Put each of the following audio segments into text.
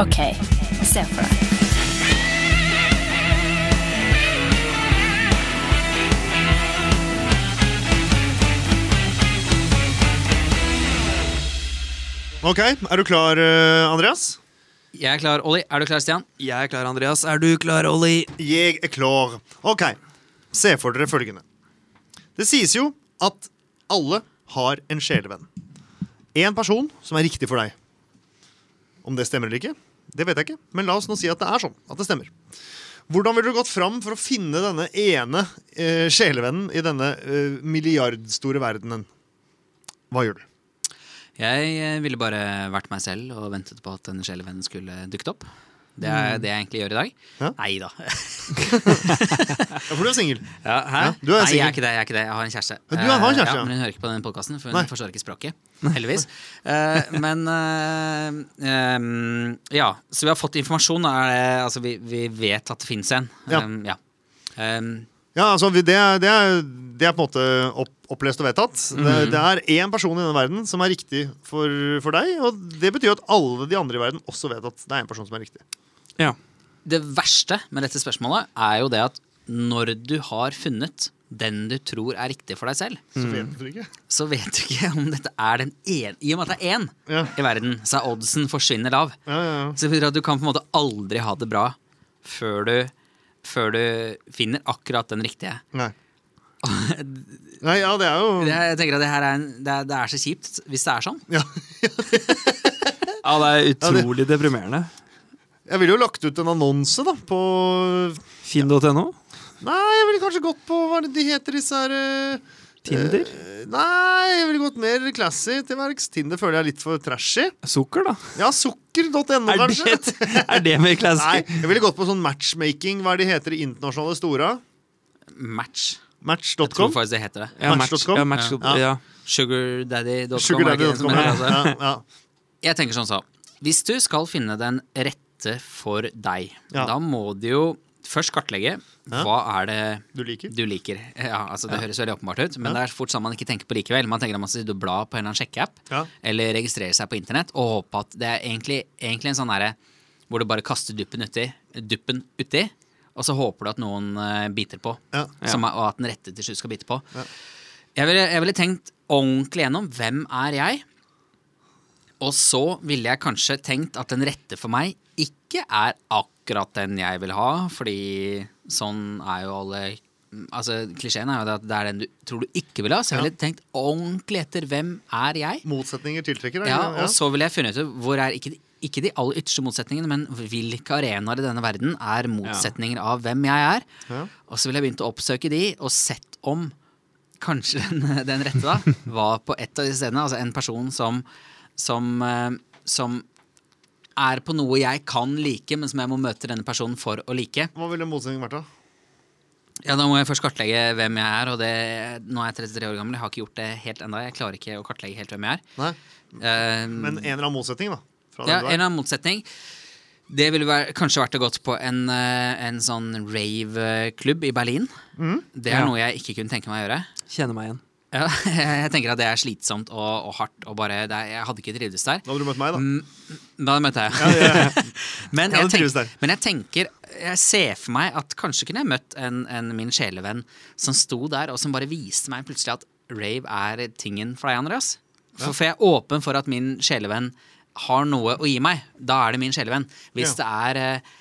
OK, se for deg. Ok, er du klar, eh, Andreas? Jeg er klar. Olli, er du klar, Stian? Jeg er klar, Andreas. Er du klar, Olli? Jeg er klar. Ok, se for dere følgende. Det sies jo at alle har en sjelevenn. En person som er riktig for deg. Om det stemmer eller ikke, det vet jeg ikke. Men la oss nå si at det er sånn. At det stemmer. Hvordan ville du gått fram for å finne denne ene eh, sjelevennen i denne eh, milliardstore verdenen? Hva gjør du? Jeg eh, ville bare vært meg selv og ventet på at denne sjelevennen skulle dukket opp. Det er det jeg egentlig gjør i dag. Ja. Nei da. Ja, for du er singel. Ja, hæ? Ja, du er Nei, jeg er ikke det. Jeg er ikke det. Jeg har en kjæreste. Ja, du har en kjæreste, Eh, ja. men hun hører ikke på den podkasten, for hun Nei. forstår ikke språket. Heldigvis. uh, men uh, um, Ja, så vi har fått informasjon. Er det, altså, vi, vi vet at det fins en. Ja. Ehm, ja. Um, Ja, altså, det, er- det, er, det er på en måte opp, opplest og vedtatt. Det, Mhm. det er én person i denne verden som er riktig for, for deg. Og det betyr at alle de andre i verden også vet at det er en person som er riktig. Ja. det verste med dette spørsmålet er jo det at når du har funnet den du tror er riktig for deg selv, Så vet du ikke. så vet du ikke om dette er den ene I og med at det er én Ja. i verden, så er oddsen forsvinner lav. Ja, ja, ja. Så betyr at du kan på en måte aldri ha det bra før du, før du finner akkurat den riktige. Nei. Nei, ja, det er jo Det, jeg tenker at det her er, en, det, er, det er så kjipt hvis det er sånn. ja. ja, det er utrolig deprimerende. Jeg ville jo lagt ut en annonse da på Finn.no. Nei, jeg ville kanskje gått på hva de heter, disse her uh, Tinder. Uh, Nei, jeg ville gått mer classy til verks. Tinder føler jeg er litt for trashy. Sukker, da. Ja, sukker.no, Er kanskje. det, er det mer Nei, jeg ville gått på sånn matchmaking. Hva er de heter i internasjonale store? Match. Match.com? Jeg tror faktisk det heter det. Ja, Match.com? ja, match, Ja. ja. Sugardaddy.com. ja, ja. Jeg tenker sånn så Hvis du skal finne den rette for deg, Ja. da må du jo først kartlegge Ja. hva er det Du liker? du liker. Ja, altså Det høres veldig åpenbart ut, men det er fort sånn man ikke tenker på likevel. Man tenker at man skal sitte og bla på en eller annen sjekkeapp, Ja. eller registrere seg på internett, og håpe at det er egentlig, egentlig en sånn derre hvor du bare kaster duppen uti, duppen uti, og så håper du at noen eh, biter på, Ja. som og at den rette til slutt skal bite på. Jeg ville, jeg ville tenkt ordentlig gjennom hvem er jeg? Og så ville jeg kanskje tenkt at den rette for meg ikke er akkurat den jeg vil ha, fordi sånn er jo alle Altså, Klisjeen er jo at det er den du tror du ikke vil ha, så jeg Ja. ville tenkt ordentlig etter hvem er jeg? Motsetninger tiltrekker deg? Ja, ikke? Og så ville jeg funnet ut hvor er ikke ikke de aller ytterste motsetningene, men hvilke arenaer i denne verden er motsetninger av hvem jeg er. Ja. Og så ville jeg begynt å oppsøke de, og sett om kanskje den, den rette da var på et av de stedene. Altså en person som, som, eh, som er på noe jeg kan like, men som jeg må møte denne personen for å like. Hva ville motsetningen vært, da? Ja, Da må jeg først kartlegge hvem jeg er. Og det, nå er jeg 33 år gammel, jeg har ikke gjort det helt enda. Jeg klarer ikke å kartlegge helt hvem jeg er. Nei. Eh, Men en eller annen motsetning, da? Fra ja, en er. eller annen motsetning. Det ville være, kanskje vært å gått på en, eh, en sånn rave-klubb i Berlin. Det er Ja. noe jeg ikke kunne tenke meg å gjøre. Kjenner meg igjen. Ja, jeg tenker at det er slitsomt og, og hardt. Og bare, det er, jeg hadde ikke trivdes der. Da hadde du møtt meg, da. Mm, Da møtte jeg. men, Jeg hadde jeg trivdes tenk, men jeg tenker Jeg ser for meg at kanskje kunne jeg møtt en, en min sjelevenn som sto der, og som bare viste meg plutselig at rave er tingen for deg, Andreas. For, for jeg er åpen for at min sjelevenn har noe å gi meg. Da er det min sjelevenn. Hvis det er eh,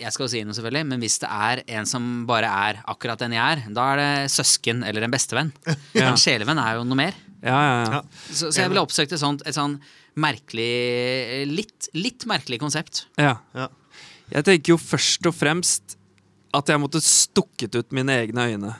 jeg skal jo si noe selvfølgelig, men hvis det er en som bare er akkurat den jeg er, da er det søsken eller en bestevenn. En sjelevenn er jo noe mer. Ja, ja, ja. Ja. Så, så jeg ville oppsøkt et sånt, et sånn merkelig litt, litt merkelig konsept. ja. Ja. Jeg tenker jo først og fremst at jeg måtte stukket ut mine egne øyne.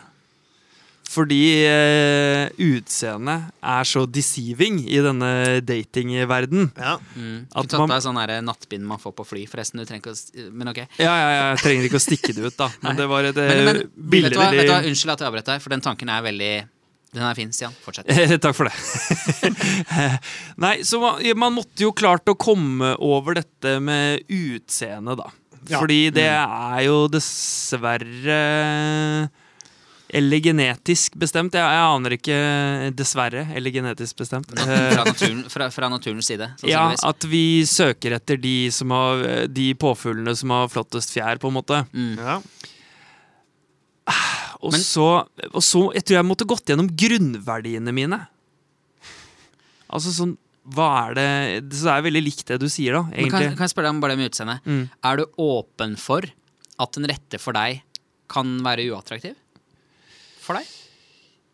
Fordi eh, utseendet er så deceiving i denne datingverden. Ja. Mm. At tatt deg sånn her nattbind man får på fly, forresten. Du trenger ikke å Men ok. Ja, ja, ja, jeg trenger ikke å stikke det ut, da. Men det var et Men, men eh, vet, du hva, vet du hva, Unnskyld at jeg avbrøt deg, for den tanken er veldig Den er fin, Stian. Fortsett. Takk for det. Nei, så man, man måtte jo klart å komme over dette med utseendet, da. Ja. Fordi det er jo dessverre Eller genetisk bestemt. Jeg, jeg aner ikke, dessverre. Eller genetisk bestemt. Fra, Eh, naturen, fra, fra naturens side. ja, at vi søker etter de, som har, de påfuglene som har flottest fjær, på en måte. Mm. Ja. Og, Men- så, og så Jeg tror jeg måtte gått gjennom grunnverdiene mine. Altså sånn Hva er det Så det er veldig likt det du sier, da, Men kan, kan jeg spørre deg om bare det med utseendet? Mm. Er du åpen for at den rette for deg kan være uattraktiv? For deg?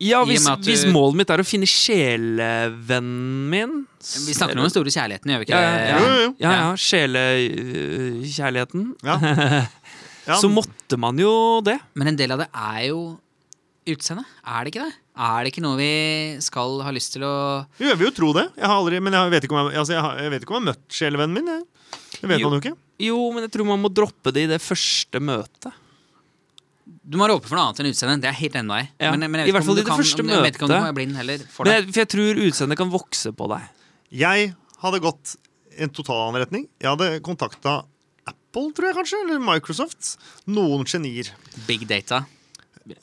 Ja, hvis, du- hvis målet mitt er å finne sjelevennen min Vi snakker om den store kjærligheten, gjør vi ikke ja, ja, ja. Ja, ja Sjelekjærligheten. Ja. Ja. Så måtte man jo det. Men en del av det er jo utseendet. Er det ikke det? Er det ikke noe vi skal ha lyst til å Jo, Jeg vil jo tro det. Jeg har aldri, men jeg vet ikke om jeg, altså, jeg, har, jeg vet ikke om jeg har møtt sjelevennen min. Jeg. Det vet Jo. man jo ikke. Jo, men jeg tror man må droppe det i det første møtet. Du må være åpen for noe annet enn utseendet. Det er helt enig med. Ja, Men, men jeg i vet hvert ikke om fall i det kan- første om- Jeg vet ikke om du møtet. kan blind heller for Men jeg, for jeg tror utseendet kan vokse på deg. Jeg hadde gått en total annen retning. Jeg hadde kontakta Apple, tror jeg kanskje, eller Microsoft. Noen genier. Big data.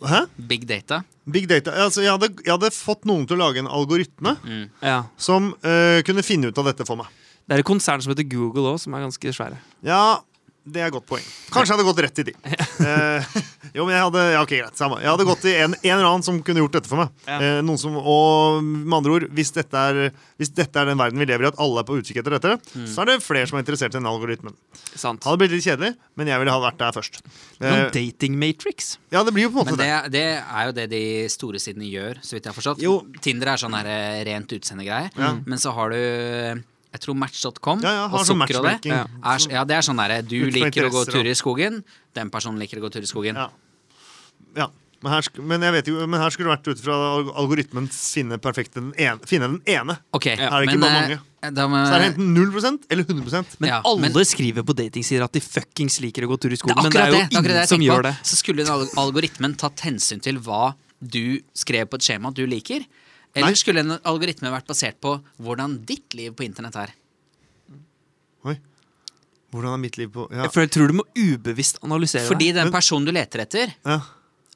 Hæ? Big data. Big data. Altså, jeg, hadde, jeg hadde fått noen til å lage en algoritme Ja. som uh, kunne finne ut av dette for meg. Det er et konsern som heter Google òg, som er ganske svære. Ja, det er et godt poeng. Kanskje jeg hadde gått rett i de. Eh, jo, men jeg hadde ja, ok, greit, samme. Jeg hadde gått i en, en eller annen som kunne gjort dette for meg. Ja. Eh, noen som, og med andre ord, hvis dette, er, hvis dette er den verden vi lever i, at alle er på utkikk etter dette, så er det flere som er interessert i den algoritmen. Sant. Hadde blitt litt kjedelig, men jeg ville ha vært der først. Noen Eh, dating matrix. ja, det blir jo på en måte Men det, det. det er jo det de store sidene gjør, så vidt jeg har forstått. Jo. Tinder er sånn her rent utseendegreie. Ja. Men så har du jeg tror Match.com Ja, ja, og sånn sukker og det. Ja. Er, ja, det er sånn derre Du liker å gå tur i skogen, den personen liker å gå tur i skogen. Ja. ja. Men her, men, jeg vet jo, men her skulle det vært ut fra algoritmen finne, perfekte den ene, finne den ene. Ok, Er det ikke men, bare eh, mange? Da må, Så er det enten 0% eller 100 Men Ja, alle men- skriver på datingsider at de fuckings liker å gå tur i skogen. Det Men det er jo det. er det ingen som gjør det. Så skulle den algoritmen tatt hensyn til hva du skrev på et skjema du liker? Eller Nei. skulle en algoritme vært basert på hvordan ditt liv på internett er? Oi. Hvordan er mitt liv på ja. Jeg føler- tror du må ubevisst analysere Fordi det. den personen du leter etter, ja.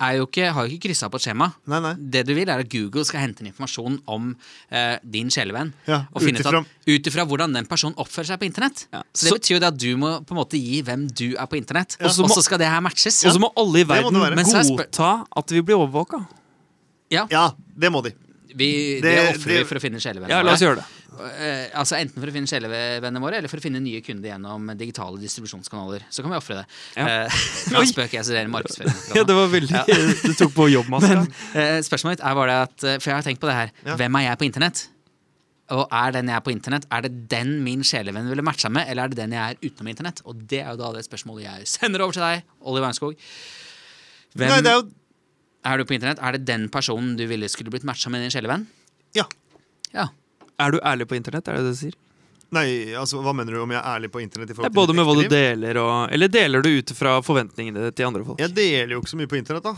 er jo ikke, har jo ikke kryssa på et skjema. Nei, nei. Det du vil, er at Google skal hente inn informasjon om eh, din sjelevenn. Ja, og finne ut ifra hvordan den personen oppfører seg på internett. Ja. Så det Så- betyr jo det at du må på en måte gi hvem du er på internett. Og Og så må- skal det her matches. Og så må alle i verden er godta at vi blir overvåka. Ja, ja, det må de. Vi, det, Det- ofrer vi for å finne sjelevennene Ja, la oss gjøre det. Eh, altså Enten for å finne sjelevennene våre, eller for å finne nye kunder gjennom digitale distribusjonskanaler. Så kan vi ofre det. Ja. Eh, Nå spøker jeg, så det er markedsføring. Ja, det var veldig Du tok på jobbmaska. Eh, spørsmålet mitt er bare det at For jeg har tenkt på det her. Ja. Hvem er jeg på internett? Og er den jeg er på internett, er det den min sjelevenn ville matcha med, eller er det den jeg er utenom internett? Og det er jo da det spørsmålet jeg sender over til deg, Olli Weinskog. Hvem Nei, det er jo er du på internett? Er det den personen du ville skulle blitt matcha med din sjelevenn? Ja. Ja. Er du ærlig på internett? er det det du sier? Nei, altså, hva mener du om jeg er ærlig på internett? i forhold til både med hva du deler og Eller deler du ut fra forventningene til andre folk? Jeg deler jo ikke så mye på internett, da.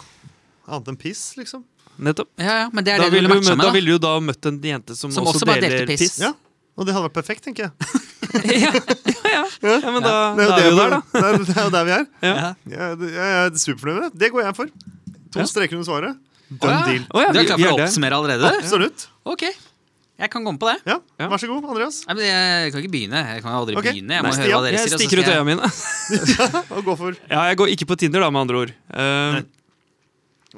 Annet enn piss, liksom. Nettopp. ja, ja, men det er Da det du ville matcha med, da da. ville du da møtt en jente som, Som også, også bare deler delte piss. piss. Ja, Og det hadde vært perfekt, tenker jeg. ja, ja, ja. ja, men da, da er vi jo der, da. Det er, jo der vi er. Ja. Jeg, er- jeg er superfornøyd med det. Det går jeg for. To Ja. streker under svaret. Done ja. deal. Oh, ja, Du er vi- klar for å oppsummere allerede? Absolutt. Ok, jeg kan komme på det. Ja, Ja. Vær så god, Andreas. Nei, men Jeg kan ikke begynne. Jeg kan aldri okay. begynne. Jeg må Nei, høre hva dere sier. Jeg stikker ut øya mine. Og går for Ja, jeg går ikke på Tinder, da, med andre ord. Eh,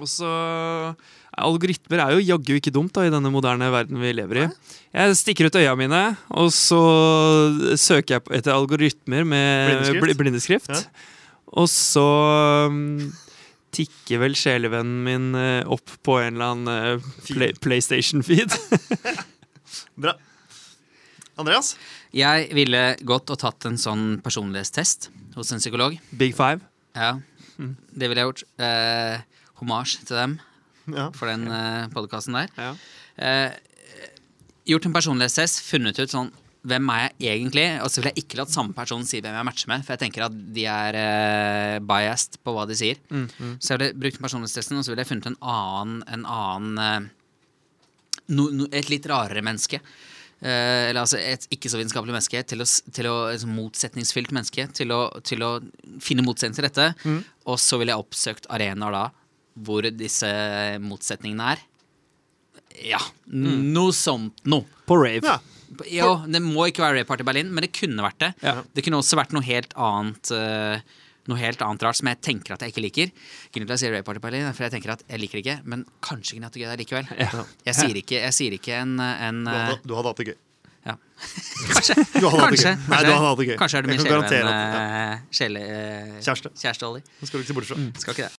og så Algoritmer er jo jaggu ikke dumt da, i denne moderne verden vi lever i. Jeg stikker ut øya mine, og så søker jeg etter algoritmer med Blindeskrift. blindeskrift. Ja. Og så um, tikker vel sjelevennen min eh, opp på en eller annen eh, play, PlayStation-feed. Bra. Andreas? Jeg ville gått og tatt en sånn personlighetstest hos en psykolog. Big five. Ja, det ville jeg gjort. Eh, hommage til dem Ja. for den eh, podkasten der. Ja. Eh, gjort en personlighetstest, funnet ut sånn hvem er jeg egentlig? Og så vil jeg ikke latt samme person si hvem jeg matcher med, for jeg tenker at de er uh, biased på hva de sier. Mm, mm. Så jeg ville brukt personlighetstesten, og så ville jeg funnet en annen, en annen uh, no, no, Et litt rarere menneske. Uh, eller altså et ikke så vitenskapelig menneske til å, til å et motsetningsfylt menneske. Til å, til å finne motsetning til dette. Mm. Og så ville jeg oppsøkt arenaer da hvor disse motsetningene er. Ja, noe sånt noe. På rave. Ja. Jo, det må ikke være Rave Party Berlin, men det kunne vært det. Ja. Det kunne også vært noe helt annet Uh, Noe helt annet rart som jeg tenker at jeg ikke liker. Grunnen til at jeg sier Rave Party Berlin, er for jeg tenker at jeg liker det ikke, men kanskje ikke Not Together likevel. Ja. Jeg sier ikke, jeg sier ikke en, en Du eh, hadde, du hadde hatt det gøy. ja. Kanskje. Du hadde hatt det gøy. Nei, du hadde hatt det gøy. kanskje er du min Jeg sjelevenn eh, sjele, uh, Kjæreste. Kjæreste Olli. Det skal du ikke se bort fra. Skal ikke det.